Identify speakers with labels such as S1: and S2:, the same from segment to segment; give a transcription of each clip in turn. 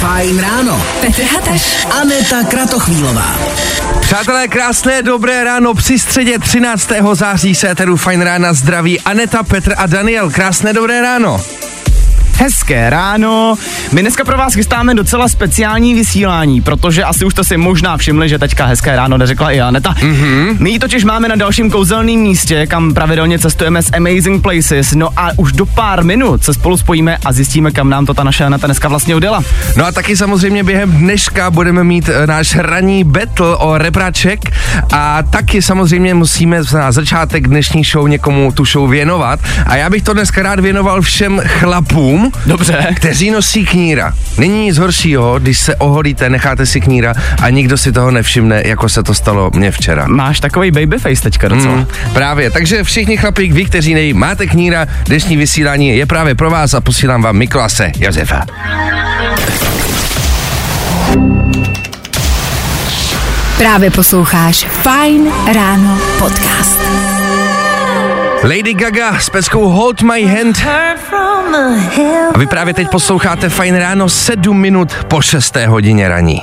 S1: Fajn ráno.
S2: Petr Hataš.
S1: Aneta Kratochvílová.
S3: Přátelé, krásné dobré ráno při středě 13. září se Eteru Fajn rána zdraví Aneta, Petr a Daniel. Krásné dobré ráno.
S4: Hezké ráno. My dneska pro vás chystáme docela speciální vysílání, protože asi už jste si možná všimli, že teďka hezké ráno neřekla i Aneta. Mm-hmm. My ji totiž máme na dalším kouzelném místě, kam pravidelně cestujeme s Amazing Places. No a už do pár minut se spolu spojíme a zjistíme, kam nám to ta naše Aneta dneska vlastně odjela.
S3: No a taky samozřejmě během dneška budeme mít e, náš ranní battle o repraček a taky samozřejmě musíme na začátek dnešní show někomu tu show věnovat. A já bych to dneska rád věnoval všem chlapům,
S4: Dobře.
S3: kteří nosí kníra. Není nic horšího, když se oholíte, necháte si kníra a nikdo si toho nevšimne, jako se to stalo mně včera.
S4: Máš takový babyface teďka docela.
S3: Mm, právě, takže všichni chlapík, vy, kteří nej, máte kníra, dnešní vysílání je právě pro vás a posílám vám Mikolase Josefa.
S2: Právě posloucháš Fajn ráno podcast.
S3: Lady Gaga s peckou Hold My Hand. A vy právě teď posloucháte Fajn ráno 7 minut po 6. hodině raní.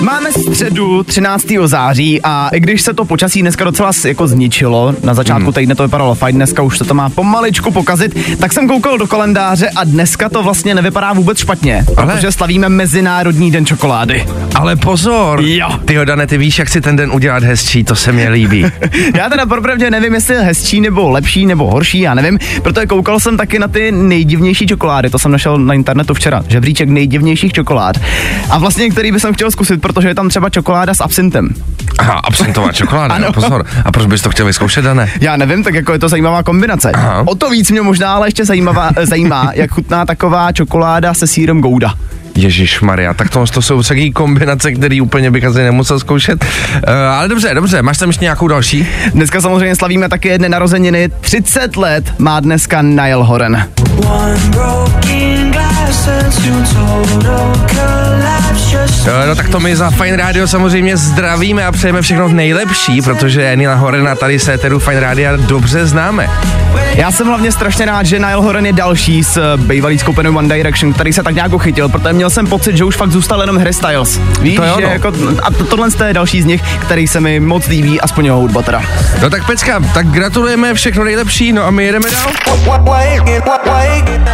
S4: Máme středu 13. září a i když se to počasí dneska docela jako zničilo, na začátku
S3: Hmm.
S4: týdne to vypadalo fajn, dneska už se to má pomaličku pokazit, tak jsem koukal do kalendáře a dneska to vlastně nevypadá vůbec špatně,
S3: Ale-
S4: protože slavíme Mezinárodní den čokolády.
S3: Ale pozor!
S4: Jo.
S3: Ty Dane, ty víš, jak si ten den udělat hezčí, to se mi líbí.
S4: Já teda popravdě nevím, jestli je hezčí nebo lepší nebo horší, já nevím, protože koukal jsem taky na ty nejdivnější čokolády, to jsem našel na internetu včera, žebříček nejdivnějších čokolád. A vlastně, který bych chtěl zkusit, protože je tam třeba čokoláda s absintem.
S3: Aha, absentová čokoláda,
S4: Ano.
S3: pozor. A proč bys to chtěl vyzkoušet, Dane?
S4: Já nevím, tak jako je to zajímavá kombinace.
S3: Aha.
S4: O to víc mě možná ale ještě zajímavá, zajímá, jak chutná taková čokoláda se sírem Gouda.
S3: Ježíš Maria, tak to, to jsou taky kombinace, které úplně bych asi nemusel zkoušet. Uh, ale dobře, dobře, máš tam ještě nějakou další?
S4: Dneska samozřejmě slavíme také jedny narozeniny. 30 let má dneska Niall Horan.
S3: Uh, no tak to my za Fine Radio samozřejmě zdravíme a přejeme všechno nejlepší, protože Nila Horena tady se Eteru Fine Radio dobře známe.
S4: Já jsem hlavně strašně rád, že Niall Horan je další s eh, bývalý skupinou One Direction, který se tak nějak uchytil, protože měl jsem pocit, že už fakt zůstal jenom Harry Styles. Víš,
S3: To jo,
S4: že
S3: no.
S4: jako, a to, tohle je další z nich, který se mi moc líbí, aspoň jeho hudba teda.
S3: No tak Pecka, tak gratulujeme, všechno nejlepší, no a my jedeme dál.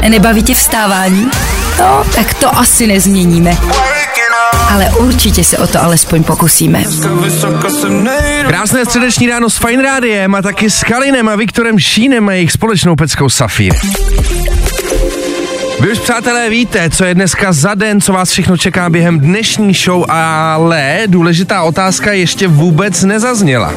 S2: Nebaví tě vstávání? No, tak to asi nezměníme. Ale určitě se o to alespoň pokusíme.
S3: Krásné středeční ráno s Fine Rádiem a taky s Kalinem a Viktorem Šínem a jejich společnou peckou Safír. Vy už přátelé víte, co je dneska za den, co vás všechno čeká během dnešní show, ale důležitá otázka ještě vůbec nezazněla.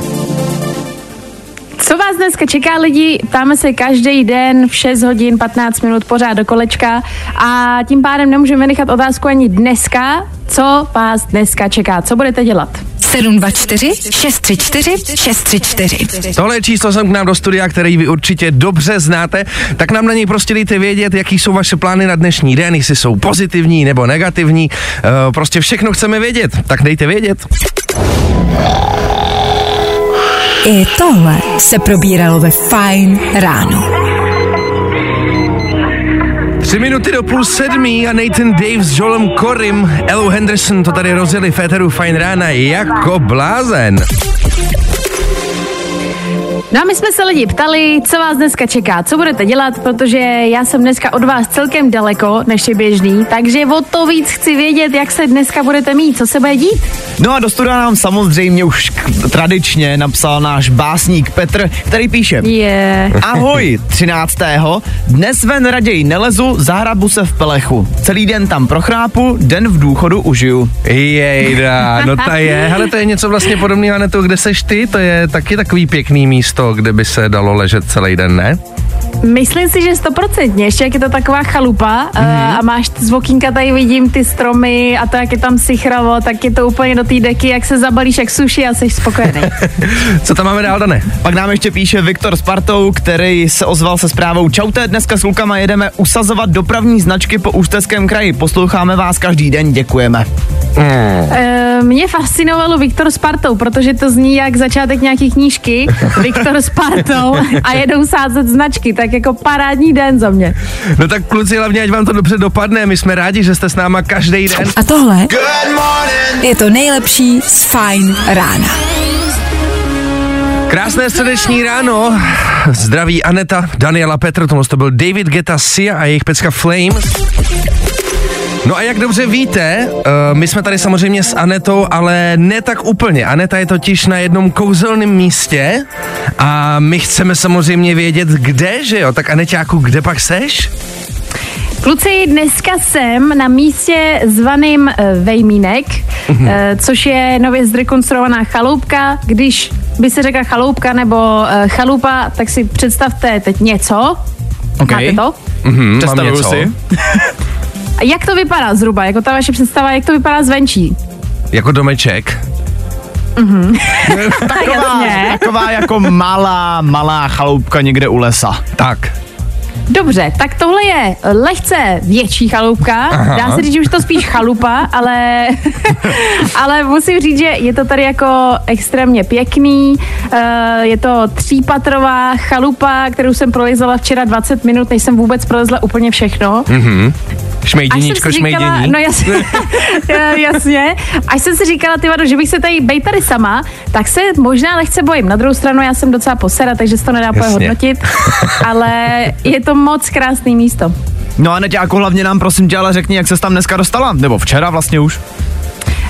S5: Co vás dneska čeká lidi? Ptáme se každý den v 6 hodin 15 minut pořád do kolečka a tím pádem nemůžeme nechat otázku ani dneska. Co vás dneska čeká? Co budete dělat?
S2: 724 634 634.
S3: Tohle je číslo jsem k nám do studia, který vy určitě dobře znáte, tak nám na něj prostě dejte vědět, jaký jsou vaše plány na dnešní den, jestli jsou pozitivní nebo negativní, e, prostě všechno chceme vědět, tak dejte vědět.
S2: I tohle se probíralo ve Fajn ráno.
S3: Tři minuty do půl sedmí a Nathan Dave s Joelem Corim, Elu Henderson to tady rozjeli Féteru Fine Rána jako blázen.
S5: No a my jsme se lidi ptali, co vás dneska čeká, co budete dělat, protože já jsem dneska od vás celkem daleko, než je běžný, takže o to víc chci vědět, jak se dneska budete mít, co se bude dít.
S4: No a do studia nám samozřejmě už k- tradičně napsal náš básník Petr, který píše
S5: Je.
S4: Ahoj, 13. Dnes ven raději nelezu, zahrabu se v pelechu. Celý den tam prochrápu, den v důchodu užiju.
S3: Jejda, no ta je, ale to je něco vlastně podobného na to, kde seš ty, to je taky takový pěkný místo, kde by se dalo ležet celý den, ne?
S5: Myslím si, že stoprocentně, ještě jak je to taková chalupa mm-hmm. a máš z okýnka tady vidím ty stromy a to, jak je tam sichravo, tak je to úplně do té deky, jak se zabalíš jak suši a jsi spokojený.
S3: Co tam máme dál, Dane?
S4: Pak nám ještě píše Viktor Spartou, který se ozval se zprávou Čaute, dneska s klukama jedeme usazovat dopravní značky po Ústeckém kraji. Posloucháme vás každý den, děkujeme.
S5: Uh, Uh, mě fascinovalo Viktor s partou, protože to zní jak začátek nějaký knížky. Viktor s partou a jedou sázet značky, tak jako parádní den za mě.
S3: No tak kluci, hlavně ať vám to dobře dopadne, my jsme rádi, že jste s náma každý den.
S2: A tohle je to nejlepší z Fajn rána.
S3: Krásné středeční ráno, zdraví Aneta, Daniela Petr, tohle to byl David Geta Sia a jejich pecka Flames. No a jak dobře víte, uh, my jsme tady samozřejmě s Anetou, ale ne tak úplně. Aneta je totiž na jednom kouzelném místě a my chceme samozřejmě vědět, kde, že jo? Tak Aneťáku, kde pak seš?
S5: Kluci, dneska jsem na místě zvaným eh, Vejmínek, mm-hmm. což je nově zrekonstruovaná chaloupka. Když by se řekla chaloupka nebo eh, chalupa, tak si představte teď něco.
S4: Okay.
S5: Máte to?
S3: Mhm,
S4: Představuju si.
S5: A jak to vypadá zhruba? Jako ta vaše představa, jak to vypadá zvenčí?
S3: Jako domeček.
S4: Taková,
S5: Jasně.
S4: taková jako malá, malá chaloupka někde u lesa.
S3: Tak.
S5: Dobře, tak tohle je lehce větší chaloupka.
S3: Aha.
S5: Dá se říct, že už to spíš chalupa, ale, ale musím říct, že je to tady jako extrémně pěkný. Eh, Je to třípatrová chalupa, kterou jsem prolezala včera 20 minut, než jsem vůbec prolezla úplně všechno.
S3: Mhm. Šmejdiníčko,
S5: jsem si říkala,
S3: šmejdění.
S5: no jasně, Eh, jasně, až jsem si říkala, ty vado, že bych se tady bej tady sama, tak se možná lehce bojím. Na druhou stranu já jsem docela posera, takže se to nedá úplně
S3: Jasně.
S5: hodnotit, ale je to moc krásný místo.
S4: No a Neťáku, hlavně nám prosím tě, ale řekni, jak se tam dneska dostala, nebo včera vlastně už.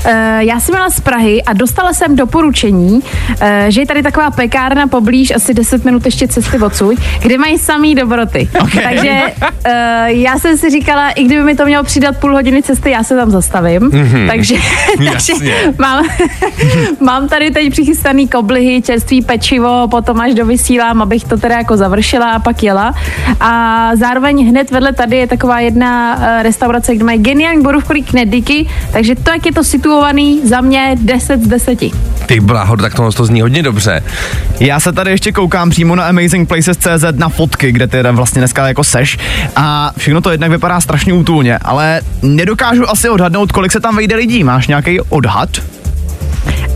S5: Eh, Já jsem byla z Prahy a dostala jsem doporučení, eh, že je tady taková pekárna poblíž, asi 10 minut ještě cesty odsud, kde mají samý dobroty.
S4: Okay.
S5: Takže eh, já jsem si říkala, i kdyby mi to mělo přidat půl hodiny cesty, já se tam zastavím.
S3: Mhm.
S5: Takže, takže mám, mám tady teď přichystaný koblihy, čerstvý pečivo, potom až dovysílám, abych to teda jako završila a pak jela. A zároveň hned vedle tady je taková jedna restaurace, kde mají geniální borůvkový knedlíky, takže to, jak je to situovaný, za mě 10 z 10.
S3: Ty bláho, tak tohle to zní hodně dobře.
S4: Já se tady ještě koukám přímo na amazingplaces.cz na fotky, kde ty vlastně dneska jako seš a všechno to jednak vypadá strašně útulně, ale nedokážu asi odhadnout, kolik se tam vejde lidí. Máš nějaký odhad?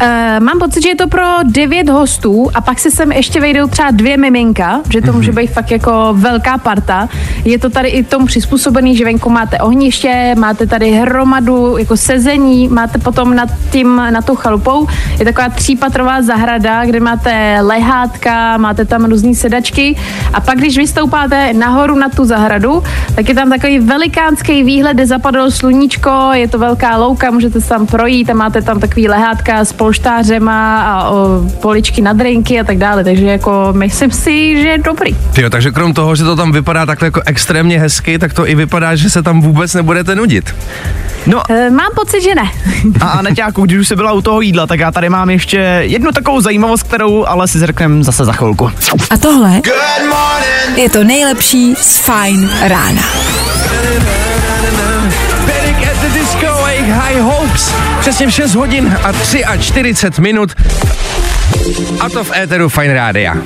S5: Uh, mám pocit, že je to pro devět hostů a pak se sem ještě vejdou třeba dvě miminka, že to může být fakt jako velká parta. Je to tady i tomu přizpůsobený, že venku máte ohniště, máte tady hromadu jako sezení, máte potom nad tím, na tou chalupou, je taková třípatrová zahrada, kde máte lehátka, máte tam různé sedačky. A pak, když vystoupáte nahoru na tu zahradu, tak je tam takový velikánský výhled, kde zapadlo sluníčko, je to velká louka, můžete se tam projít a máte tam takový lehátka s polštářema a o, poličky na drinky a tak dále, takže jako myslím si, že je dobrý.
S3: Tyjo, takže krom toho, že to tam vypadá takhle jako extrémně hezky, tak to i vypadá, že se tam vůbec nebudete nudit.
S4: No
S5: E, mám pocit, že ne.
S4: a Aneťáku, když už jsi byla u toho jídla, tak já tady mám ještě jednu takovou zajímavost, kterou ale si řekneme zase za chvilku.
S2: A tohle je to nejlepší z Fajn rána.
S3: Jejich High Hopes. Přesně v 6 hodin a 3 a 40 minut. A to v éteru Fine Rádia.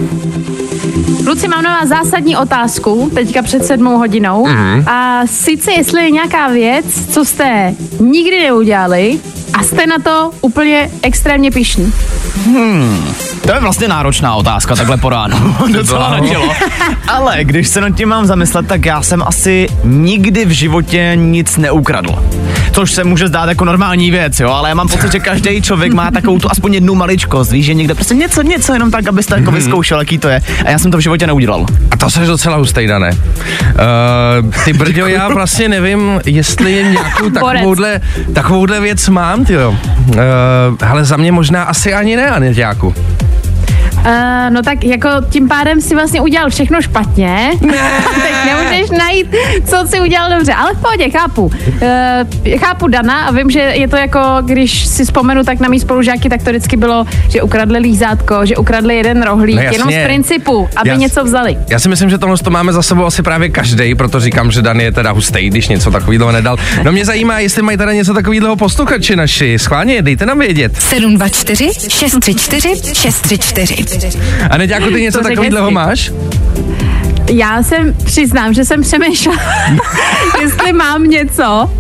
S5: Kluci, mám na vás zásadní otázku, teďka před sedmou hodinou.
S3: Mhm.
S5: A sice, jestli je nějaká věc, co jste nikdy neudělali a jste na to úplně extrémně pišní.
S4: To je vlastně náročná otázka, takhle po ránu. Docela na tělo. Ale když se nad tím mám zamyslet, tak já jsem asi nikdy v životě nic neukradl. Což se může zdát jako normální věc, jo, ale já mám pocit, že každý člověk má takovou tu aspoň jednu maličkost, víš, že někde prostě něco, něco jenom tak, abyste jako vyzkoušel, jaký to je. A já jsem to v životě neudělal.
S3: A to seš docela hustej, Dané. Uh, ty brďo, já vlastně nevím, jestli je nějakou takovouhle, takovouhle věc mám, tyjo. Uh, ale za mě možná asi ani ne, Aneťáku.
S5: Uh, no tak jako tím pádem si vlastně udělal všechno špatně. Teď nemůžeš najít, co si udělal dobře, ale v pohodě, chápu. Uh, chápu Dana a vím, že je to jako, když si vzpomenu tak na mý spolužáky, tak to vždycky bylo, že ukradli lízátko, že ukradli jeden rohlík,
S3: No
S5: jenom z principu, aby
S3: Jas-
S5: něco vzali.
S3: Já si myslím, že tohle to máme za sebou asi právě každý, proto říkám, že Dan je teda hustý, když něco takového nedal. No mě zajímá, jestli mají teda něco takového posluchači naši. Schválně, dejte nám vědět.
S2: 724 634 634
S3: A Neďáku, ty něco
S5: To
S3: takového máš?
S5: Já jsem, přiznám, že jsem přemýšlela, jestli mám něco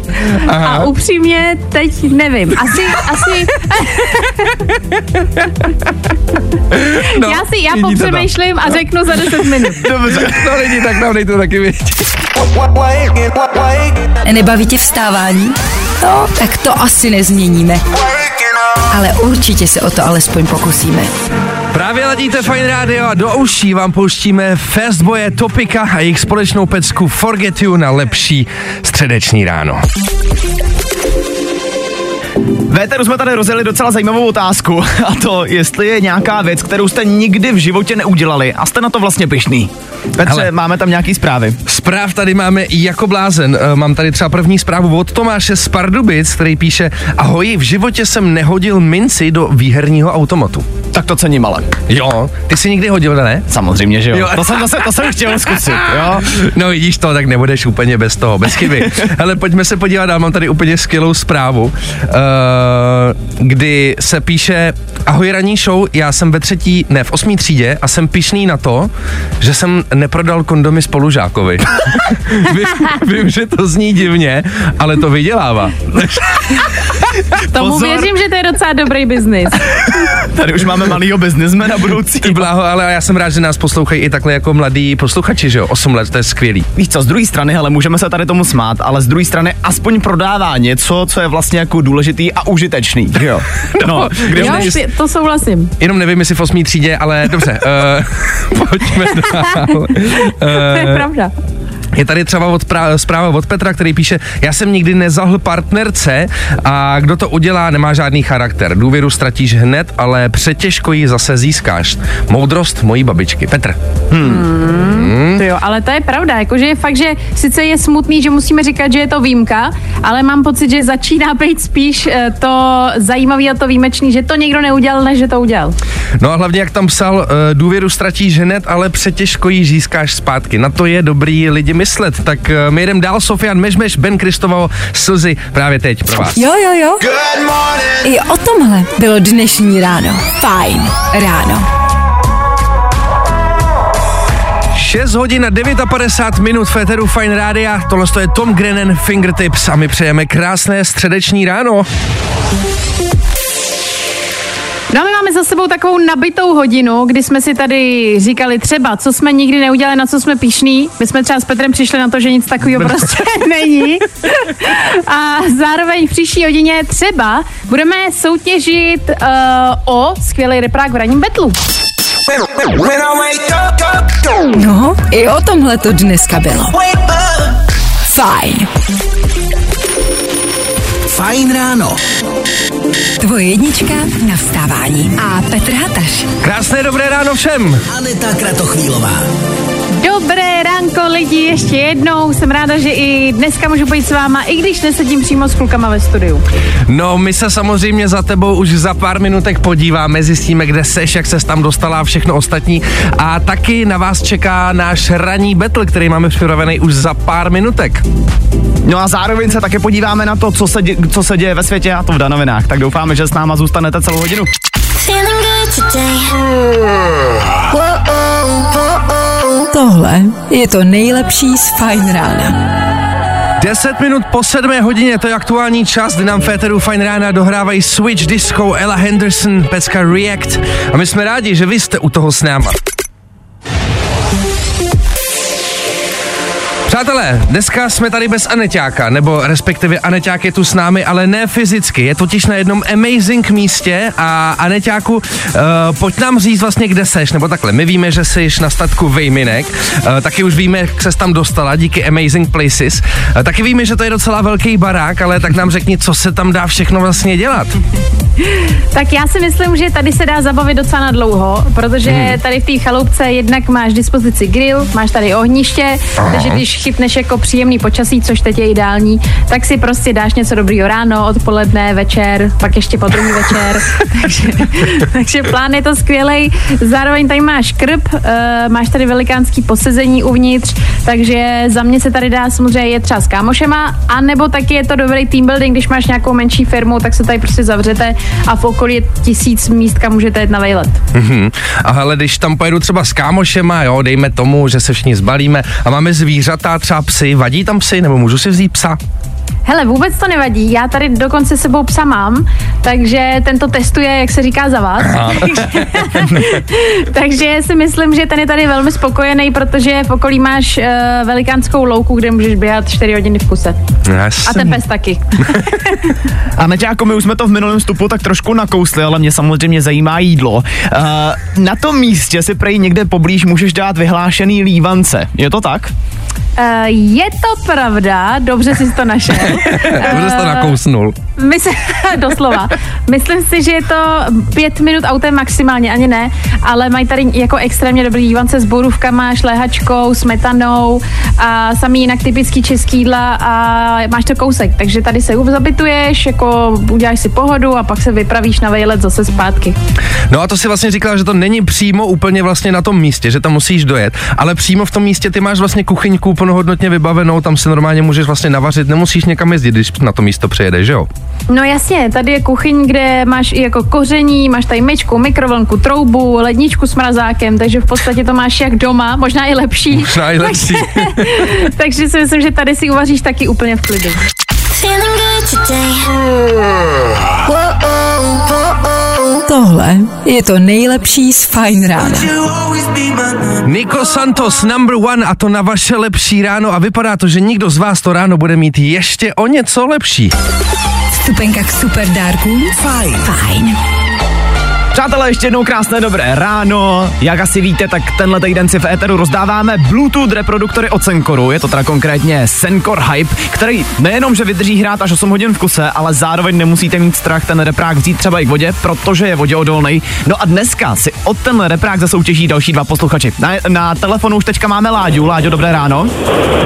S5: Aha. a upřímně teď nevím. Asi, asi... no, já si, já popřemýšlím a řeknu za 10 minut.
S3: Dobře, no lidi, tak nám dejte taky vědět.
S2: Nebaví tě vstávání? No, tak to asi nezměníme. Ale určitě se o to alespoň pokusíme.
S3: Právě ladíte Fine Radio a do uší vám pouštíme Fastboye Topika a jejich společnou pecku Forget You na lepší středeční ráno.
S4: Véteru jsme tady rozjeli docela zajímavou otázku a to, jestli je nějaká věc, kterou jste nikdy v životě neudělali a jste na to vlastně pišný. Petře, Hele, máme tam nějaký zprávy.
S3: Zpráv tady máme i jako blázen. Eh, mám tady třeba první zprávu od Tomáše z Pardubic, který píše Ahoj, v životě jsem nehodil minci do výherního automatu.
S4: Tak to cením ale.
S3: Jo, ty jsi nikdy hodil, ne?
S4: Samozřejmě, že jo. jo. To, jsem, to, jsem, to jsem chtěl zkusit, jo.
S3: No vidíš to, tak nebudeš úplně bez toho, bez chyby. Ale pojďme se podívat, já mám tady úplně skvělou zprávu, uh, kdy se píše Ahoj ranní show, já jsem ve třetí, ne v osmý třídě a jsem pišný na to, že jsem neprodal kondomy spolužákovi. vím, vím, že to zní divně, ale to vydělává.
S5: Tomu Pozor. věřím, že to je docela dobrý biznis.
S4: Tady už máme malýho biznismena budoucí.
S3: Ty bláho, ale já jsem rád, že nás poslouchají i takhle jako mladí posluchači, že jo? 8 let, to je skvělý.
S4: Víš co, z druhé strany, ale můžeme se tady tomu smát, ale z druhé strany aspoň prodává něco, co je vlastně jako důležitý a užitečný. Jo.
S5: No, kde jo, nejist... to souhlasím.
S3: Jenom nevím, jestli v 8. třídě, ale dobře, uh, pojďme dál. Uh,
S5: to je
S3: tady třeba od pra- zpráva od Petra, který píše, já jsem nikdy nezahl partnerce a kdo to udělá, nemá žádný charakter. Důvěru ztratíš hned, ale přetěžko ji zase získáš. Moudrost mojí babičky. Petr.
S5: Hmm. Hmm. To jo, ale to je pravda, jakože je fakt, že sice je smutný, že musíme říkat, že je to výjimka, ale mám pocit, že začíná být spíš eh, to zajímavý a to výjimečný, že to někdo neudělal, než že to udělal.
S3: No a hlavně, jak tam psal, eh, důvěru ztratíš hned, ale přetěžko ji získáš zpátky. Na to je dobrý lidi myslet. Tak eh, my jdem dál, Sofian Mežmeš, Ben Kristovo, slzy právě teď pro vás.
S2: Jo, jo, jo. I o tomhle bylo dnešní ráno. Fajn ráno.
S3: 6 hodin a 59 minut Féteru Fine Rádia. Tohle je Tom Grennan Fingertips a my přejeme krásné středeční ráno.
S5: No my máme za sebou takovou nabitou hodinu, kdy jsme si tady říkali třeba, co jsme nikdy neudělali, na co jsme pišní. My jsme třeba s Petrem přišli na to, že nic takového prostě není. A zároveň v příští hodině třeba budeme soutěžit uh, o skvělý reprák v ranním betlu.
S2: No, i o tomhle to dneska bylo. Fajn.
S1: Fajn ráno.
S2: Tvoje jednička na vstávání. A Petr Hataš.
S3: Krásné dobré ráno všem.
S1: Aneta Kratochvílová.
S5: Dobré ránko lidi, ještě jednou. Jsem ráda, že i dneska můžu být s váma, i když nesedím přímo s klukama ve studiu.
S3: No, my se samozřejmě za tebou už za pár minutek podíváme, zjistíme, kde seš, jak ses tam dostala a všechno ostatní. A taky na vás čeká náš ranní battle, který máme připravený už za pár minutek.
S4: No a zároveň se také podíváme na to, co se, dě, co se děje ve světě a to v danovinách. Tak doufáme, že s náma zůstanete celou hodinu.
S2: Tohle je to nejlepší z Fine Rána.
S3: 10 minut po 7 hodině, to je aktuální čas, kdy nám Féteru Fine Rána dohrávají Switch Disco, Ella Henderson, pecka React a my jsme rádi, že vy jste u toho s náma. Přátelé, dneska jsme tady bez Aneťáka, nebo respektive Aneťák je tu s námi, ale ne fyzicky. Je totiž na jednom amazing místě a Aneťáku, uh, pojď nám říct vlastně, kde seš, nebo takhle. My víme, že jsi na statku Vejminek, uh, taky už víme, jak ses tam dostala díky Amazing Places. Uh, taky víme, že to je docela velký barák, ale tak nám řekni, co se tam dá všechno vlastně dělat.
S5: Tak já si myslím, že tady se dá zabavit docela na dlouho, protože hmm. tady v té chaloupce jednak máš dispozici grill, máš tady ohniště, Aha. takže když chytneš jako příjemný počasí, což teď je ideální, tak si prostě dáš něco dobrýho ráno, odpoledne, večer, pak ještě po druhý večer. takže, takže plán je to skvělý. Zároveň tady máš krb, uh, máš tady velikánský posezení uvnitř, takže za mě se tady dá samozřejmě je třeba s kámošema, anebo taky je to dobrý team building, když máš nějakou menší firmu, tak se tady prostě zavřete a v okolí je tisíc míst, kam můžete jít na vejlet.
S3: Mm-hmm. A hele, když tam pojedu třeba s kámošema, jo, dejme tomu, že se všichni zbalíme a máme zvířata, třeba psy, vadí tam psy, nebo můžu si vzít psa?
S5: Hele, vůbec to nevadí. Já tady dokonce sebou psa mám, takže tento testuje, jak se říká, za vás. takže, si myslím, že ten je tady velmi spokojený, protože v okolí máš uh, velikánskou louku, kde můžeš běhat 4 hodiny v kuse.
S3: Jasný.
S5: A ten pes taky.
S4: A Neťáko, my už jsme to v minulém vstupu tak trošku nakousli, ale mě samozřejmě zajímá jídlo. Uh, na tom místě si prej někde poblíž můžeš dát vyhlášený lívance. Je to tak?
S5: Uh, je to pravda, dobře jsi to našel.
S3: Dobře jsi to nakousnul.
S5: My se, doslova. Myslím si, že je to pět minut autem maximálně, ani ne, ale mají tady jako extrémně dobrý dívance s borůvkama, šléhačkou, smetanou a samý jinak typický český jídla a máš to kousek, takže tady se zabituješ, jako uděláš si pohodu a pak se vypravíš na vejlet zase zpátky.
S3: No a to si vlastně říkala, že to není přímo úplně vlastně na tom místě, že tam musíš dojet, ale přímo v tom místě ty máš vlastně kuchyňku plnohodnotně vybavenou, tam si normálně můžeš vlastně navařit, nemusíš někam jezdit, když na to místo přijedeš, že jo?
S5: No jasně, tady je kuchyň, kde máš i jako koření, máš tady myčku, mikrovlnku, troubu, ledničku s mrazákem, takže v podstatě to máš jak doma, možná i lepší.
S3: Možná i lepší.
S5: takže si myslím, že tady si uvaříš taky úplně v klidu.
S2: Tohle je to nejlepší z Fine Rána.
S3: Nico Santos number one a to na vaše lepší ráno a vypadá to, že nikdo z vás to ráno bude mít ještě o něco lepší.
S2: Vstupenka k superdárkům. Fajn. Fajn.
S4: Přátelé, ještě jednou krásné dobré ráno. Jak asi víte, tak tenhle týden si v éteru rozdáváme Bluetooth reproduktory od Senkoru. Je to teda konkrétně Senkor Hype, který nejenom, že vydrží hrát až 8 hodin v kuse, ale zároveň nemusíte mít strach ten reprák vzít třeba i k vodě, protože je voděodolný. No a dneska si od ten reprák zasoutěží další dva posluchači. Na, na telefonu už teďka máme Láďu. Láďo, dobré ráno.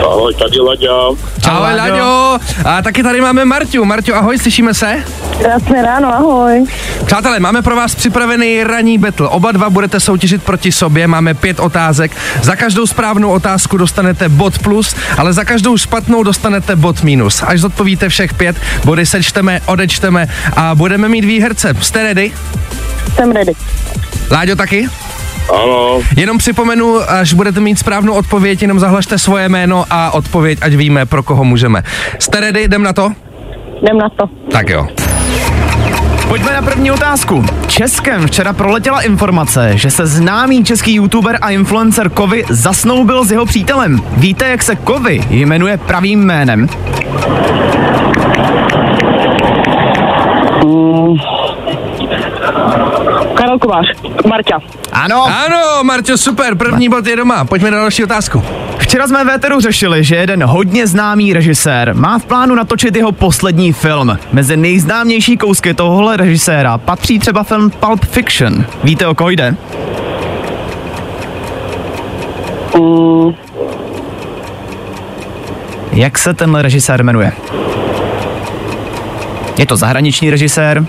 S6: Ahoj, tady Laďa.
S3: Ahoj, Laďo. A taky tady máme Marťu. Marťu, ahoj, slyšíme se?
S7: Krásné ráno, ahoj.
S3: Přátelé, máme pro vás připravený ranní battle. Oba dva budete soutěžit proti sobě, máme pět otázek. Za každou správnou otázku dostanete bod plus, ale za každou špatnou dostanete bod minus. Až zodpovíte všech pět, body sečteme, odečteme a budeme mít výherce. Jste ready?
S7: Jsem ready.
S3: Láďo taky?
S6: Ano,
S3: Jenom připomenu, až budete mít správnou odpověď, jenom zahlašte svoje jméno a odpověď, ať víme, pro koho můžeme. Jste ready? Jdem na to?
S7: Jdem na to.
S3: Tak jo.
S4: Pojďme na první otázku. Českem včera proletěla informace, že se známý český youtuber a influencer Kovy zasnoubil s jeho přítelem. Víte, jak se Kovy jmenuje pravým jménem?
S7: Karel Kovář. Marťa.
S4: Ano.
S3: Ano, Marťo, super, první bod je doma. Pojďme na další otázku.
S4: Včera jsme v Éteru řešili, že jeden hodně známý režisér má v plánu natočit jeho poslední film. Mezi nejznámější kousky tohohle režiséra patří třeba film Pulp Fiction. Víte, o koho jde? Jak se tenhle režisér jmenuje? Je to zahraniční režisér,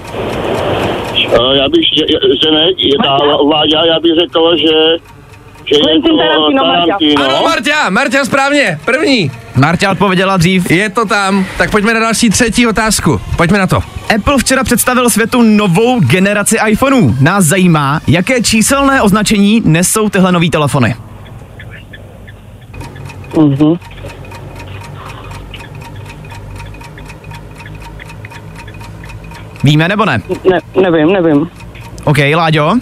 S6: Eh, já bych, že, že ne, je dál Láďa, já bych řekl, že,
S7: Quentin Tarantino, Marťa.
S3: Ano, Marťa, Marťa správně, první.
S4: Marta odpověděla dřív.
S3: Je to tam. Tak pojďme na další třetí otázku. Pojďme na to.
S4: Apple včera představil světu novou generaci iPhoneů. Nás zajímá, jaké číselné označení nesou tyhle nové telefony.
S7: Mhm.
S4: Víme nebo ne?
S7: Ne, nevím, nevím.
S4: OK, Láďo?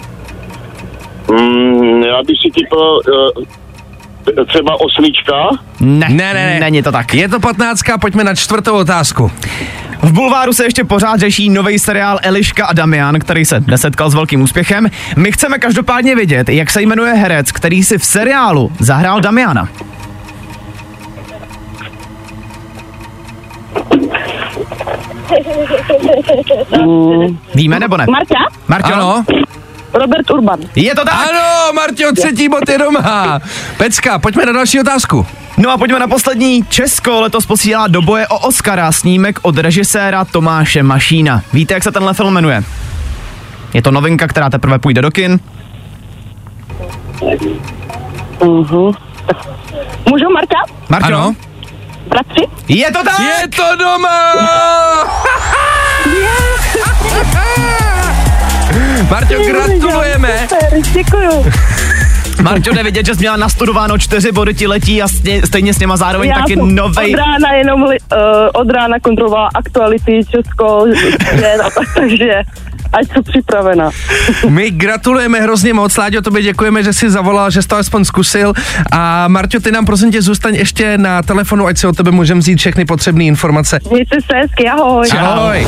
S6: Mm, já bych si typl uh, třeba osmička.
S4: Ne,
S3: Ne, ne, ne.
S4: Není to tak.
S3: Je to patnáctka, pojďme na čtvrtou otázku.
S4: V Bulváru se ještě pořád řeší nový seriál Eliška a Damian, který se nesetkal s velkým úspěchem. My chceme každopádně vědět, jak se jmenuje herec, který si v seriálu zahrál Damiana. Víme nebo ne?
S7: Marťa?
S4: Marťo?
S3: Ano,
S7: Robert Urban.
S4: Je to tak?
S3: Ano, Marťo, třetí bod je doma. Pecka, pojďme na další otázku.
S4: No a pojďme na poslední. Česko letos posílá do boje o Oscara snímek od režiséra Tomáše Mašína. Víte, jak se tenhle film jmenuje? Je to novinka, která teprve půjde do kin.
S7: Uh-huh. Můžu, Marta?
S4: Marťo?
S3: Ano.
S7: Bratři?
S4: Je to tak?
S3: Je to doma! Marťo, gratulujeme.
S7: Super, děkuju.
S4: Marťo, jde vidět, že jsi měla nastudováno čtyři body ti letí a stě, stejně s něma zároveň
S7: Já
S4: taky novej...
S7: od rána jenom li, uh, od rána kontrolovala aktuality Česko, jen a tak, takže ať jsou připravena.
S3: My gratulujeme hrozně moc, Láďo, tobě děkujeme, že jsi zavolal, že jsi to aspoň zkusil. A Marťo, ty nám prosím tě zůstaň ještě na telefonu, ať si o tebe můžeme vzít všechny potřebné informace.
S7: Mějte se hezky, ahoj.
S3: Ahoj.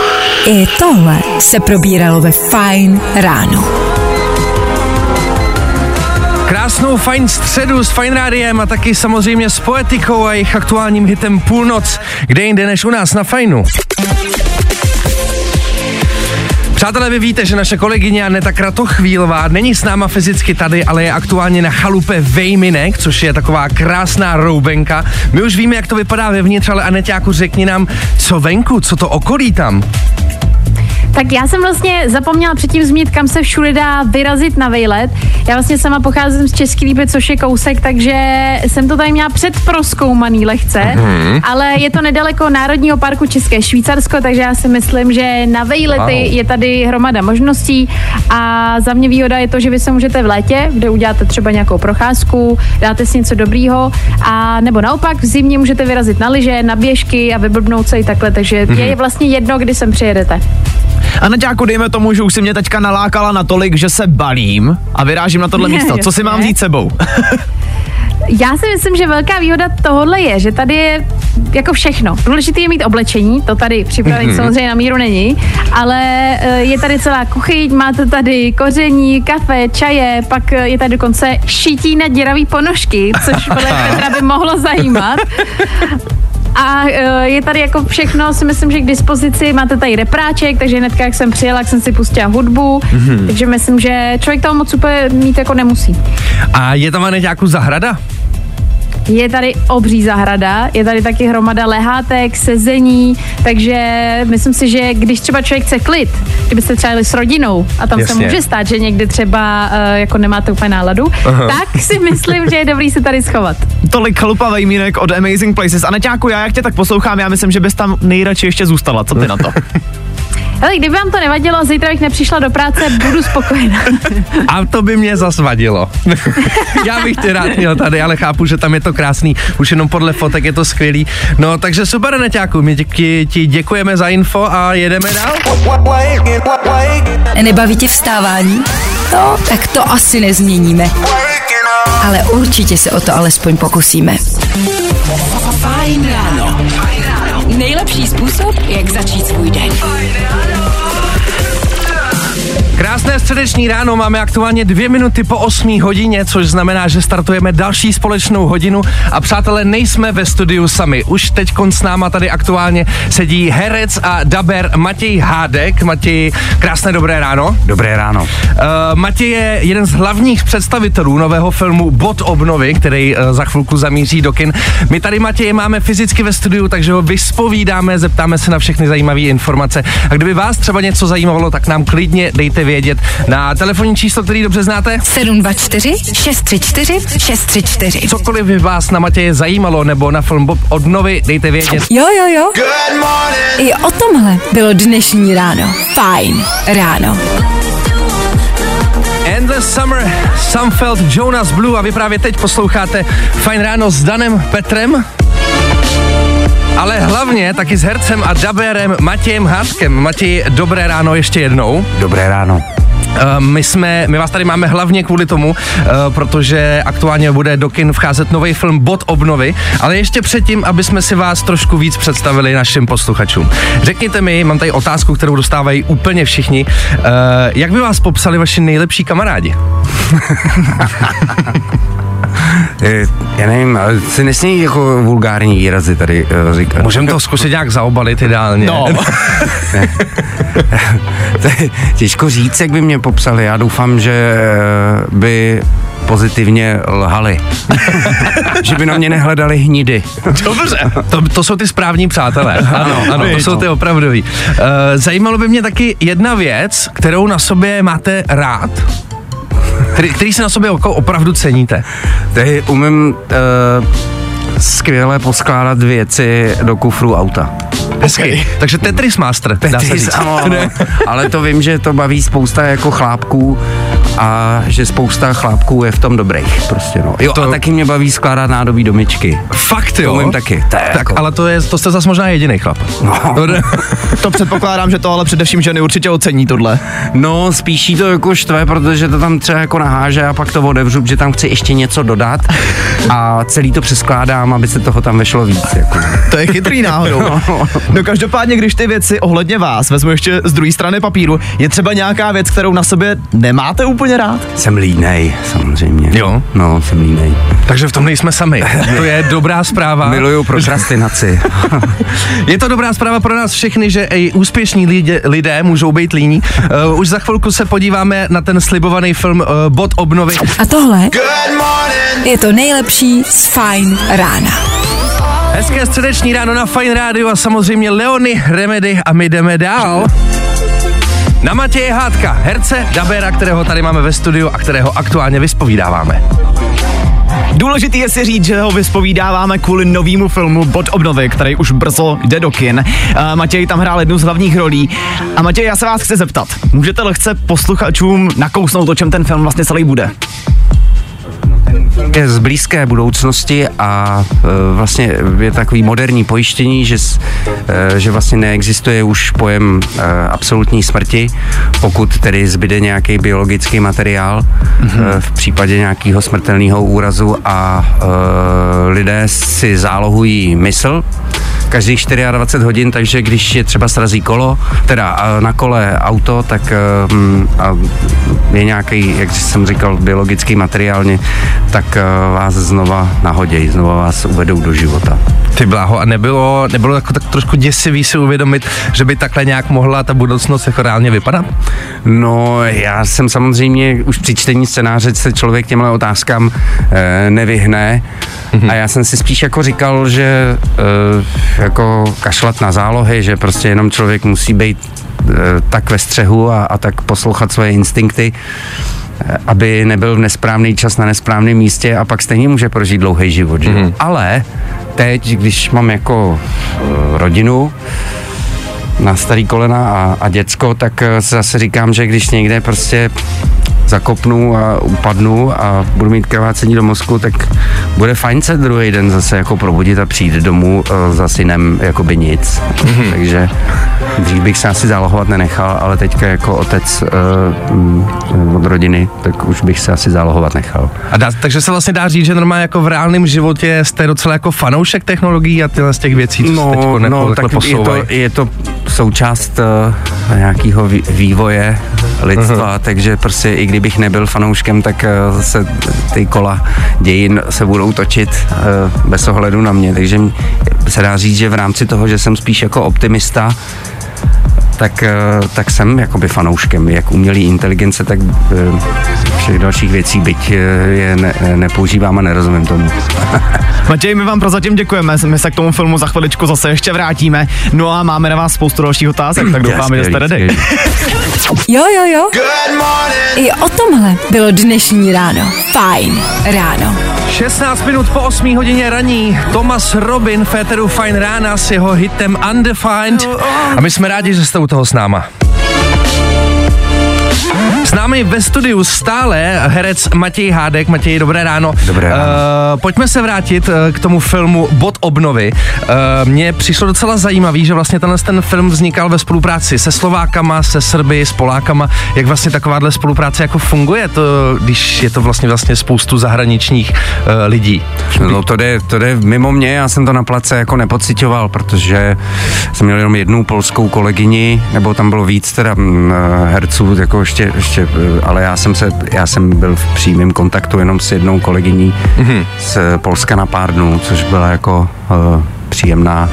S2: I tohle se probíralo ve Fine ráno.
S3: Krásnou fajn středu s Fine Rádiem a taky samozřejmě s Poetikou a jejich aktuálním hitem Půlnoc, kde jinde než u nás na Fajnu. Přátelé, vy víte, že naše kolegyně Aneta Kratochvílová není s náma fyzicky tady, ale je aktuálně na chalupe Vejminek, což je taková krásná roubenka. My už víme, jak to vypadá vevnitř, ale Aneťáku, řekni nám, co venku, co to okolí tam?
S5: Tak já jsem vlastně zapomněla předtím zmínit, kam se všude dá vyrazit na vejlet. Já vlastně sama pocházím z Český Lípy, což je kousek, takže jsem to tady měla předproskoumaný lehce, mm-hmm. ale je to nedaleko Národního parku České Švýcarsko, takže já si myslím, že na vejlety
S3: Wow.
S5: je tady hromada možností a za mě výhoda je to, že vy se můžete v létě, kde uděláte třeba nějakou procházku, dáte si něco dobrýho a nebo naopak v zimě můžete vyrazit na lyže, na běžky a vyblbnout se i takhle, takže mm-hmm. je vlastně jedno, kdy sem přijedete.
S4: A Naďáku, dejme tomu, že už si mě teďka nalákala natolik, že se balím a vyrážím na tohle
S5: Ne,
S4: místo. Co si mám vzít sebou?
S5: Já si myslím, že velká výhoda tohohle je, že tady je jako všechno. Důležité je mít oblečení, to tady připravený mm-hmm. samozřejmě na míru není, ale eh, je tady celá kuchyň, máte tady koření, kafe, čaje, pak eh, je tady dokonce šítí na děravý ponožky, což podle Petra by mohlo zajímat. A eh, je tady jako všechno, si myslím, že k dispozici. Máte tady repráček, takže hnedka, jak jsem přijela, jak jsem si pustila hudbu, mm-hmm. takže myslím, že člověk toho moc úplně mít jako nemusí.
S3: A je tam Aneťáku zahrada?
S5: Je tady obří zahrada, je tady taky hromada lehátek, sezení, takže myslím si, že když třeba člověk chce klid, kdybyste třeba jeli s rodinou a tam
S3: Jasně.
S5: se může stát, že někdy třeba uh, jako nemáte úplně náladu, Aha. tak si myslím, že je dobrý se tady schovat.
S4: Tolik chalupa vejmínek od Amazing Places. A Naďáku, já jak tě tak poslouchám, já myslím, že bys tam nejradši ještě zůstala. Co ty na to?
S5: Ale kdyby vám to nevadilo a zítra bych nepřišla do práce, budu spokojená.
S3: A to by mě zas vadilo. Já bych tě rád měl tady, ale chápu, že tam je to krásný. Už jenom podle fotek je to skvělý. No, takže super, Neťáku, my ti, ti děkujeme za info a jedeme dál.
S2: Nebaví tě vstávání? No, tak to asi nezměníme. Ale určitě se o to alespoň pokusíme. Fajn ráno. Nejlepší způsob, jak začít svůj den.
S3: Krásné středeční ráno, máme aktuálně dvě minuty po 8 hodině, což znamená, že startujeme další společnou hodinu a přátelé, nejsme ve studiu sami. Už teď s náma tady aktuálně sedí herec a daber Matěj Hádek. Matěj, krásné dobré ráno.
S8: Dobré ráno.
S3: Uh, Matěj je jeden z hlavních představitelů nového filmu Bod obnovy, který uh, za chvilku zamíří do kin. My tady Matěje máme fyzicky ve studiu, takže ho vyspovídáme, zeptáme se na všechny zajímavé informace. A kdyby vás třeba něco zajímalo, tak nám klidně dejte vědět na telefonní číslo, který dobře znáte.
S2: 724 634 634.
S3: Cokoliv by vás na Matěje zajímalo nebo na film Bob obnovy, dejte vědět.
S2: Jo, jo, jo. I o tomhle bylo dnešní ráno. Fajn ráno.
S3: Endless Summer, Sunfeld, Jonas Blue a vy právě teď posloucháte Fajn ráno s Danem Petrem. Ale hlavně taky s hercem a daberem Matějem Hádkem. Matěj, dobré ráno ještě jednou.
S8: Dobré ráno.
S3: Uh, my jsme, my vás tady máme hlavně kvůli tomu, uh, protože aktuálně bude do kin vcházet nový film Bod obnovy, ale ještě předtím, aby jsme si vás trošku víc představili našim posluchačům. Řekněte mi, mám tady otázku, kterou dostávají úplně všichni, uh, jak by vás popsali vaši nejlepší kamarádi?
S8: Eh, Já nevím, ale se nesmí jako vulgární výrazy tady uh, říkat.
S3: Můžeme to zkusit nějak zaobalit ideálně.
S4: No,
S8: To je těžko říct, jak by mě popsali. Já doufám, že eh, by pozitivně lhali. že by na mě nehledali hnidy.
S3: Dobře. To, to jsou ty správní přátelé. Ano, ano, to jsou ty opravdoví. Zajímalo by mě taky jedna věc, kterou na sobě máte rád, který, který si na sobě jako opravdu ceníte.
S8: Tady umím uh, skvěle poskládat věci do kufru auta.
S3: Hezky. Okay. Takže Tetris Master, dá se
S8: Tetris,
S3: říct.
S8: ano, ano. Ale to vím, že to baví spousta jako chlápků a že spousta chlápků je v tom dobrých prostě no. Jo
S3: To-
S8: to... a taky mě baví skládat nádobí domičky.
S3: Fakt
S8: To
S3: jo?
S8: umím taky. To
S3: Tak,
S8: jako-
S3: ale to, je, to jste zase možná jediný chlap.
S8: No.
S4: to předpokládám, že to ale především ženy určitě ocení tohle.
S8: No, spíš to jako štve, protože to tam třeba jako naháže a pak to otevřu, že tam chci ještě něco dodat a celý to přeskládám, aby se toho tam vešlo víc. Jako.
S4: To je chytrý náhodou. No každopádně, když ty věci ohledně vás vezmu ještě z druhé strany papíru, je třeba nějaká věc, kterou na sobě nemáte úplně rád?
S8: Jsem línej, samozřejmě.
S3: Jo?
S8: No, jsem línej.
S3: Takže v tom nejsme sami. To je dobrá zpráva.
S8: Miluju prokrastinaci.
S3: Je to dobrá zpráva pro nás všechny, že i úspěšní lidé, lidé můžou být líní. Uh, už za chvilku se podíváme na ten slibovaný film uh, Bod obnovy.
S2: A tohle je to nejlepší z Fine rána.
S3: Hezké středeční ráno na Fine Radio a samozřejmě Leony, Remedy a my jdeme dál. Na Matěje Hádka, herce, dabera, kterého tady máme ve studiu a kterého aktuálně vyspovídáváme.
S4: Důležitý je si říct, že ho vyspovídáváme kvůli novému filmu Bod obnovy, který už brzo jde do kin. Uh, Matěj tam hrál jednu z hlavních rolí. A Matěj, já se vás chci zeptat. Můžete lehce posluchačům nakousnout, o čem ten film vlastně celý bude?
S8: Je z blízké budoucnosti a e, vlastně je takový moderní pojištění, že, e, že vlastně neexistuje už pojem e, absolutní smrti, pokud tedy zbyde nějaký biologický materiál e, v případě nějakého smrtelného úrazu a e, lidé si zálohují mysl každých 24 hodin, takže když je třeba srazí kolo, teda na kole auto, tak eh, a je nějaký, jak jsem říkal, biologický materiálně, tak eh, vás znova nahodějí, znova vás uvedou do života.
S3: Ty bláho, a nebylo, nebylo jako tak trošku děsivý si uvědomit, že by takhle nějak mohla ta budoucnost jako reálně vypadat?
S8: No, já jsem samozřejmě už při čtení scénáře se člověk těmhle otázkám e, nevyhne a já jsem si spíš jako říkal, že e, jako kašlat na zálohy, že prostě jenom člověk musí být e, tak ve střehu a, a tak poslouchat svoje instinkty, e, aby nebyl v nesprávný čas na nesprávném místě a pak stejně může prožít dlouhý život, že? Mm. Ale teď, když mám jako e, rodinu, na starý kolena a, a děcko, tak si zase říkám, že když někde prostě zakopnu a upadnu a budu mít krvácení do mozku, tak bude fajn se druhý den zase jako probudit a přijít domů uh, za synem jakoby nic. Mm-hmm. Takže dřív bych se asi zálohovat nenechal, ale teďka jako otec uh, od rodiny, tak už bych se asi zálohovat nechal.
S3: A dá, takže se vlastně dá říct, že normálně jako v reálném životě jste docela jako fanoušek technologií a tyhle z těch věcí, co se teď
S8: No, no tak je to, je to součást uh, nějakého vývoje lidstva, uh-huh. takže prostě i kdybych nebyl fanouškem, tak uh, se ty kola dějin se budou točit uh, bez ohledu na mě, takže se dá říct, že v rámci toho, že jsem spíš jako optimista, tak, eh, tak jsem jakoby fanouškem jak umělé inteligence, tak eh, všech dalších věcí, byť eh, je ne, nepoužívám a nerozumím tomu.
S4: Matěj, my vám prozatím děkujeme, my se k tomu filmu za chviličku zase ještě vrátíme. No a máme na vás spoustu dalších otázek, tak doufáme, že jste ready.
S2: Jo, jo, jo. I o tomhle bylo dnešní ráno. Fajn ráno.
S3: 16 minut po 8 hodině raní. Thomas Robin Féteru Fine Rána s jeho hitem Undefined. A my jsme rádi, že jste u toho s náma. S námi ve studiu stále herec Matěj Hádek. Matěj, dobré ráno.
S8: Dobré ráno.
S3: Uh, pojďme se vrátit uh, k tomu filmu Bod obnovy. Uh, mně přišlo docela zajímavý, že vlastně tenhle ten film vznikal ve spolupráci se Slovákama, se Srby, s Polákama. Jak vlastně takováhle spolupráce jako funguje, to, když je to vlastně vlastně spoustu zahraničních uh, lidí?
S8: No to jde, to jde mimo mě, já jsem to na place jako nepocitoval, protože jsem měl jenom jednu polskou kolegyni, nebo tam bylo víc teda mm, herců, jako ještě, ještě, ale já jsem se, já jsem byl v přímém kontaktu jenom s jednou kolegyní mm-hmm. z Polska na pár dnů, což byla jako uh, příjemná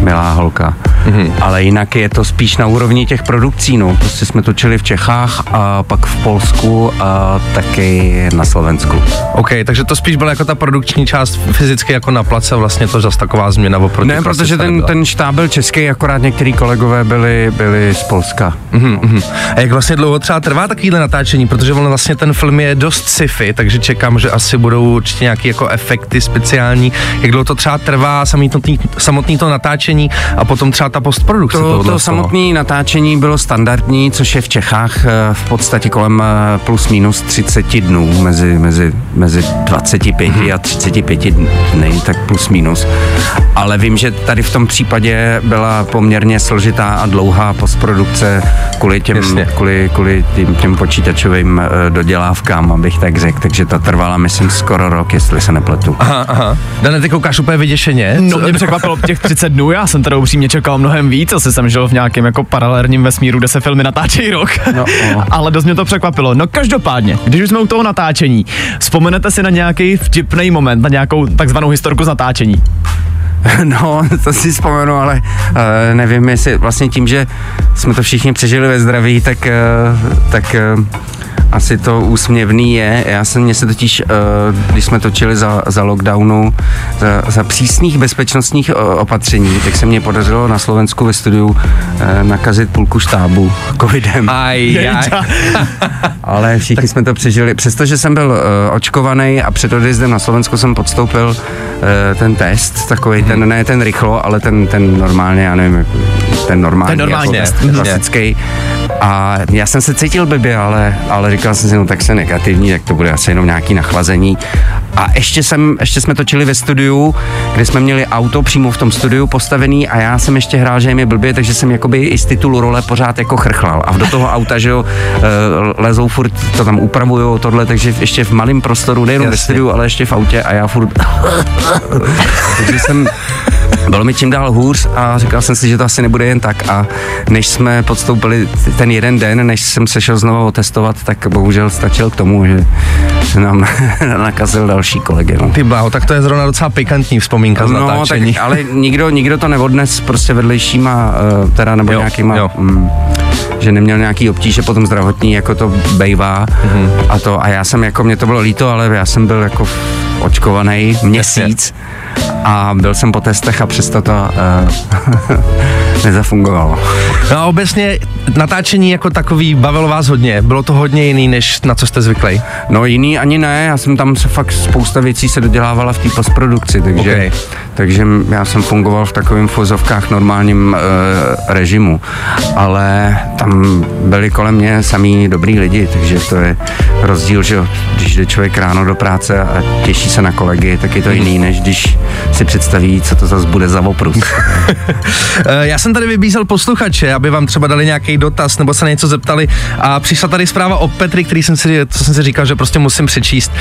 S8: milá holka. Mm-hmm. Ale jinak je to spíš na úrovni těch produkcí, no. Prostě jsme točili v Čechách a pak v Polsku a taky na Slovensku.
S3: OK, takže to spíš byla jako ta produkční část fyzicky jako na place, vlastně to zase taková změna oproti
S8: Ne, protože ten, ten štáb byl český, akorát některý kolegové byli, byli z Polska.
S3: Mm-hmm. A jak vlastně dlouho třeba trvá takovýhle natáčení, protože on vlastně ten film je dost sci-fi, takže čekám, že asi budou určitě nějaké jako efekty speciální. Jak dlouho to třeba trvá, samotný, samotný to natáčení a potom třeba ta postprodukce.
S8: To, to samotné natáčení bylo standardní, což je v Čechách eh, v podstatě kolem eh, plus minus 30 dnů, mezi, mezi, mezi 25 hmm. a 35 dny, tak plus minus. Ale vím, že tady v tom případě byla poměrně složitá a dlouhá postprodukce kvůli těm, kvůli, kvůli tím, těm počítačovým eh, dodělávkám, abych tak řekl. Takže ta trvala, myslím, skoro rok, jestli se nepletu.
S3: Aha, aha. Dane, ty koukáš úplně vyděšeně?
S4: No, mě překvapilo těch 30 dnů, já jsem teda upřímně čekal mnohem víc, asi jsem žil v nějakém jako paralelním vesmíru, kde se filmy natáčejí rok. No, no. Ale dost mě to překvapilo. No každopádně, když už jsme u toho natáčení, vzpomenete si na nějaký vtipný moment, na nějakou takzvanou historku z natáčení?
S8: No, to si vzpomenu, ale uh, nevím, jestli vlastně tím, že jsme to všichni přežili ve zdraví, tak, uh, tak uh, asi to úsměvný je. Já jsem, mě se totiž, uh, když jsme točili za, za lockdownu, za, za přísných bezpečnostních opatření, tak se mě podařilo na Slovensku ve studiu uh, nakazit půlku štábu covidem.
S3: Aj, aj.
S8: Ale všichni jsme to přežili. Přestože jsem byl uh, očkovaný a před odjezdem na Slovensku jsem podstoupil uh, ten test, takový ten, ne ten rychlo, ale ten, ten normálně, já nevím, ten normální,
S3: ten normální
S8: jako test, klasický. A já jsem se cítil blbě, ale, ale říkal jsem si, no tak se negativní, tak to bude asi jenom nějaký nachlazení. A ještě, jsem, ještě jsme točili ve studiu, kde jsme měli auto přímo v tom studiu postavený a já jsem ještě hrál, že je mi blbě, takže jsem jakoby i z titulu role pořád jako chrchlal. A do toho auta, že jo, eh, lezou furt, to tam upravujou tohle, takže ještě v malém prostoru, nejenom ve studiu, ale ještě v autě a já furt... takže jsem bylo mi čím dál hůř a říkal jsem si, že to asi nebude jen tak a než jsme podstoupili ten jeden den, než jsem se šel znovu otestovat, tak bohužel stačil k tomu, že se nám nakazil další kolegy. No.
S3: Ty bláho, tak to je zrovna docela pikantní vzpomínka z
S8: no,
S3: natáčení.
S8: Tak, ale nikdo, nikdo to neodnes prostě vedlejšíma, uh, teda nebo jo, nějakýma, jo. Mm, že neměl nějaký obtíže potom zdravotní, jako to bejvá mm-hmm. a to a já jsem jako, mě to bylo líto, ale já jsem byl jako očkovaný měsíc. A byl jsem po testech a přesto to uh, nezafungovalo.
S3: No a obecně natáčení jako takový bavilo vás hodně. Bylo to hodně jiný, než na co jste zvyklí?
S8: No jiný ani ne, já jsem tam se fakt spousta věcí se dodělávala v té postprodukci, takže, okay. takže já jsem fungoval v takovém fozovkách normálním uh, režimu, ale tam byli kolem mě samý dobrý lidi, takže to je rozdíl, že když jde člověk ráno do práce a těší se na kolegy, tak je to jiný, než když si představí, co to zase bude za oprus.
S3: Eh, já jsem tady vybízel posluchače, aby vám třeba dali nějaký dotaz nebo se něco zeptali a přišla tady zpráva o Petri, který jsem si, co jsem si říkal, že prostě musím přečíst.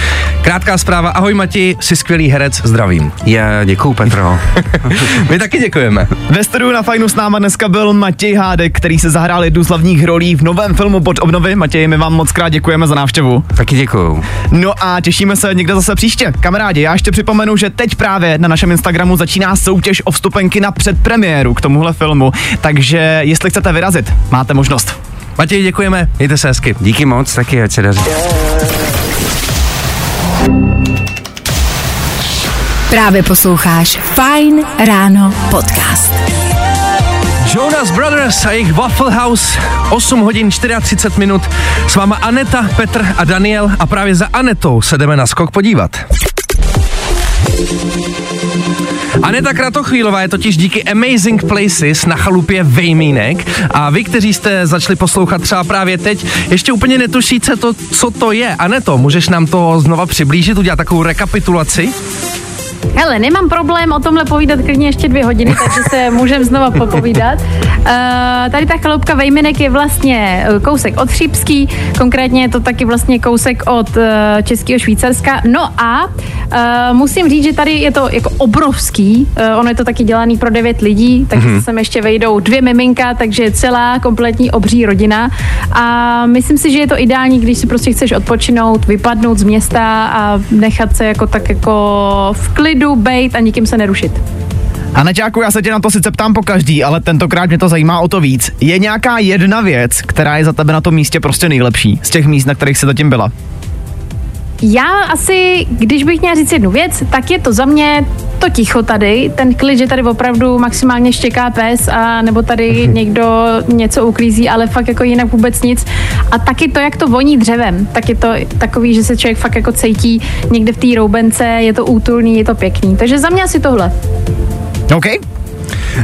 S3: Krátká zpráva. Ahoj Mati, jsi skvělý herec, zdravím.
S8: Já děkuju Petro.
S3: My taky děkujeme.
S4: Ve studiu na Fajnu s náma dneska byl Matěj Hádek, který se zahrál jednu z hlavních rolí v novém filmu Pod obnovy. Matěj, my vám moc krát děkujeme za návštěvu.
S8: Taky děkuju.
S4: No a těšíme se někde zase příště. Kamarádi, já ještě připomenu, že teď právě na našem Instagramu začíná soutěž o vstupenky na předpremiéru k tomuhle filmu, takže jestli chcete vyrazit, máte možnost.
S3: Matěj, děkujeme, mějte se hezky.
S8: Díky moc, taky ať se daří.
S2: Právě posloucháš Fine Ráno podcast.
S3: Jonas Brothers a jejich Waffle House, 8 hodin 34 minut. S váma Aneta, Petr a Daniel a právě za Anetou se jdeme na skok podívat. Aneta Kratochvílová je totiž díky Amazing Places na chalupě Vejmínek a vy, kteří jste začali poslouchat třeba právě teď, ještě úplně netušíte to, co to je. Aneto, můžeš nám to znova přiblížit, udělat takovou rekapitulaci?
S5: Hele, nemám problém o tomhle povídat klidně ještě dvě hodiny, takže se můžeme znova popovídat. Uh, tady ta chaloupka Vejminek je vlastně eh, kousek od Chřípský, konkrétně je to taky vlastně kousek od uh, Českého Švýcarska. No a uh, musím říct, že tady je to jako obrovský, uh, ono je to taky dělaný pro devět lidí, takže mm-hmm. sem ještě vejdou dvě miminka, takže celá kompletní obří rodina a myslím si, že je to ideální, když si prostě chceš odpočinout, vypadnout z města a nechat se jako tak jako v klidu bejt a nikým se nerušit.
S4: A Neťáku, já se tě na to sice ptám po každý, ale tentokrát mě to zajímá o to víc. Je nějaká jedna věc, která je za tebe na tom místě prostě nejlepší z těch míst, na kterých jsi zatím byla?
S5: Já asi, když bych měla říct jednu věc, tak je to za mě to ticho tady, ten klid, že tady opravdu maximálně štěká pes a nebo tady někdo něco uklízí, ale fakt jako jinak vůbec nic. A taky to, jak to voní dřevem, tak je to takový, že se člověk fakt jako cítí někde v té roubence, je to útulný, je to pěkný. Takže za mě asi tohle.
S4: OK,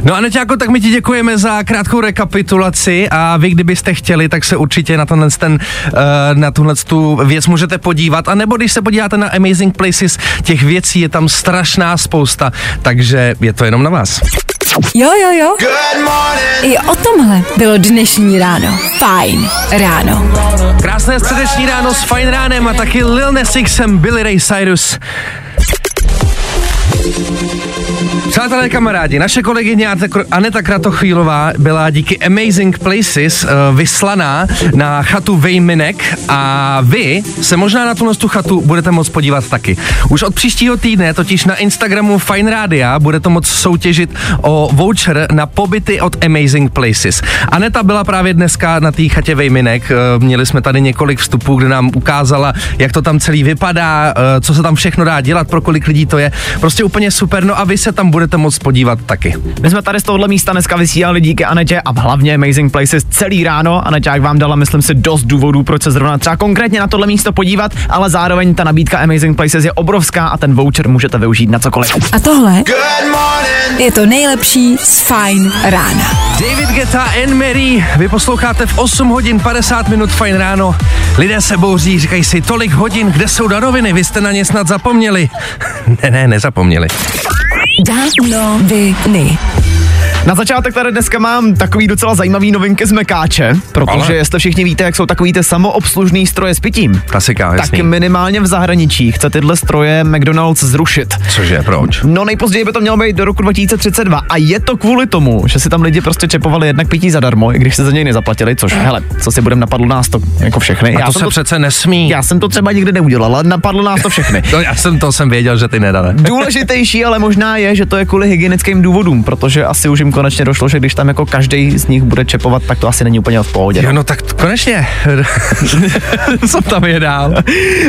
S3: No a Neťáko, tak my ti děkujeme za krátkou rekapitulaci a vy, kdybyste chtěli, tak se určitě na tenhle ten, uh, na tuhle tu věc můžete podívat. A nebo když se podíváte na Amazing Places, těch věcí je tam strašná spousta, takže je to jenom na vás.
S2: Jo, jo, jo. I o tomhle bylo dnešní ráno. Fajn ráno.
S3: Krásné středeční ráno s Fajn ránem a taky Lil Nas Billy Ray Cyrus. Přátelé kamarádi, naše kolegyně Aneta Kratochvílová byla díky Amazing Places uh, vyslaná na chatu Vejminek a vy se možná na tuhle tu chatu budete moct podívat taky. Už od příštího týdne totiž na Instagramu Fine Radio budete moct soutěžit o voucher na pobyty od Amazing Places. Aneta byla právě dneska na té chatě Vejminek, uh, měli jsme tady několik vstupů, kde nám ukázala, jak to tam celý vypadá, uh, co se tam všechno dá dělat, pro kolik lidí to je. Prostě úplně super, no a vy se tam budete moct podívat taky.
S4: My jsme tady z tohohle místa dneska vysílali díky Anetě a hlavně Amazing Places celý ráno. Anetě, jak vám dala, myslím si, dost důvodů, proč se zrovna třeba konkrétně na tohle místo podívat, ale zároveň ta nabídka Amazing Places je obrovská a ten voucher můžete využít na cokoliv.
S2: A tohle je to nejlepší z Fajn rána.
S3: David Geta and Mary, vy posloucháte v 8 hodin 50 minut Fajn ráno. Lidé se bouří, říkají si tolik hodin, kde jsou daroviny, vy jste na ně snad zapomněli. ne, ne, nezapomněli.
S2: Danoviny.
S4: Na začátek tady dneska mám takový docela zajímavý novinky z Mekáče, protože
S3: Ale.
S4: jestli všichni víte, jak jsou takový ty samoobslužný stroje s pitím,
S3: Klasika,
S4: tak
S3: jasný.
S4: minimálně v zahraničí chce tyhle stroje McDonald's zrušit.
S3: Cože, proč?
S4: No nejpozději by to mělo být do roku 2032 a je to kvůli tomu, že si tam lidi prostě čepovali jednak pití zadarmo, i když se za něj nezaplatili, což hele, co si budem napadlo nás to jako všechny.
S3: A to
S4: jsem
S3: se přece nesmí.
S4: já jsem to třeba nikdy neudělal, ale napadlo nás to všechny.
S3: No já jsem to jsem věděl, že ty nedane.
S4: Důležitější ale možná je, že to je kvůli hygienickým důvodům, protože asi už jim konečně došlo, že když tam jako každý z nich bude čepovat, tak to asi není úplně v pohodě.
S3: Jo, no tak t- konečně. Co tam je dál?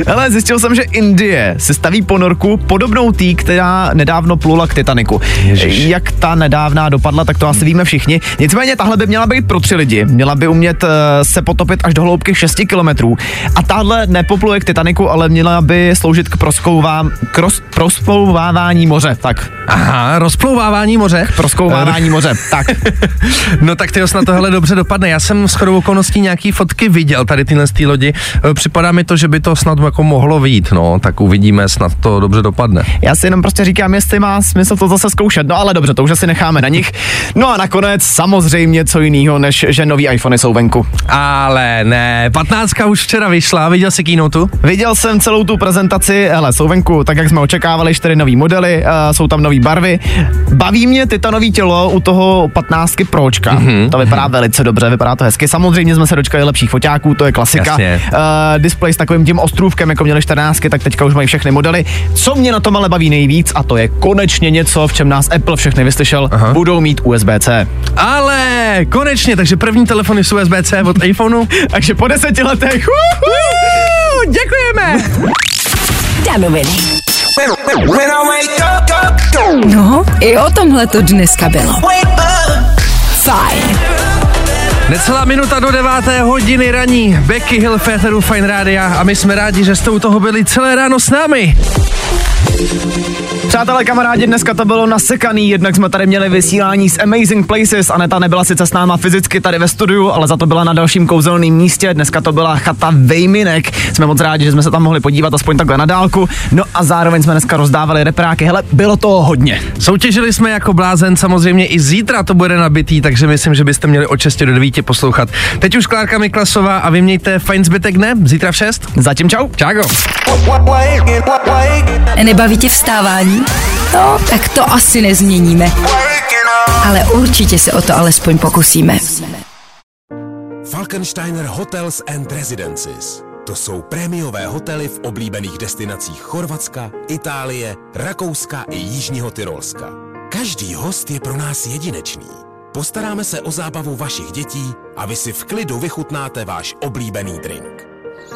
S4: Ale zjistil jsem, že Indie si staví ponorku podobnou tý, která nedávno plula k Titaniku.
S3: Ježiš.
S4: Jak ta nedávná dopadla, tak to asi víme všichni. Nicméně tahle by měla být pro tři lidi. Měla by umět uh, se potopit až do hloubky 6 kilometrů. A tahle nepopluje k Titaniku, ale měla by sloužit k proskouvám, k roz, proskouvávání moře. Tak,
S3: Aha, rozplouvávání moře.
S4: proskouvávání moře. Tak.
S3: No tak ty snad tohle dobře dopadne. Já jsem s chodou okolností nějaký fotky viděl tady tyhle z té lodi. E, Připadá mi to, že by to snad jako mohlo vyjít, no, tak uvidíme, snad to dobře dopadne.
S4: Já si jenom prostě říkám, jestli má smysl to zase zkoušet. No ale dobře, to už asi necháme na nich. No a nakonec samozřejmě co jiného, než že nový iPhony jsou venku.
S3: Ale ne, 15 už včera vyšla, viděl jsi keynote?
S4: Viděl jsem celou tu prezentaci, hele, jsou venku, tak jak jsme očekávali, čtyři nový modely, uh, jsou tam nový barvy. Baví mě titanový tělo u toho 15 Pročka. Mm-hmm. To vypadá velice dobře, vypadá to hezky. Samozřejmě jsme se dočkali lepších foťáků, to je klasika.
S3: Jasně.
S4: Uh, display s takovým tím ostrůvkem, jako měli 14, tak teďka už mají všechny modely. Co mě na tom ale baví nejvíc, a to je konečně něco, v čem nás Apple všechny vyslyšel, Aha. budou mít USB-C.
S3: Ale konečně, takže první telefony s USB-C od iPhoneu.
S4: Takže po deseti letech,
S3: děkujeme!
S2: Danoviny. No, i o tomhle to dneska bylo. Fajn.
S3: Necelá minuta do deváté hodiny raní. Becky Hill Féteru Fine Rádia a my jsme rádi, že jste u toho byli celé ráno s námi.
S4: Přátelé, kamarádi, dneska to bylo nasekaný, jednak jsme tady měli vysílání z Amazing Places, Aneta nebyla sice s náma fyzicky tady ve studiu, ale za to byla na dalším kouzelném místě, dneska to byla chata Vejminek, jsme moc rádi, že jsme se tam mohli podívat aspoň takhle na dálku, no a zároveň jsme dneska rozdávali repráky, hele, bylo toho hodně.
S3: Soutěžili jsme jako blázen, samozřejmě i zítra to bude nabitý, takže myslím, že byste měli od 6 do 9 poslouchat. Teď už Klárka Miklasová a vy mějte fajn zbytek dne, zítra v 6.
S4: Zatím čau.
S3: Čágo.
S2: Nebaví tě vstávání? No, tak to asi nezměníme. Ale určitě se o to alespoň pokusíme.
S9: Falkensteiner Hotels and Residences. To jsou prémiové hotely v oblíbených destinacích Chorvatska, Itálie, Rakouska i Jižního Tyrolska. Každý host je pro nás jedinečný. Postaráme se o zábavu vašich dětí a vy si v klidu vychutnáte váš oblíbený drink.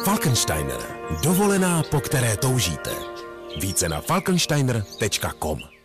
S9: Falkensteiner. Dovolená, po které toužíte. Více na falkensteiner.com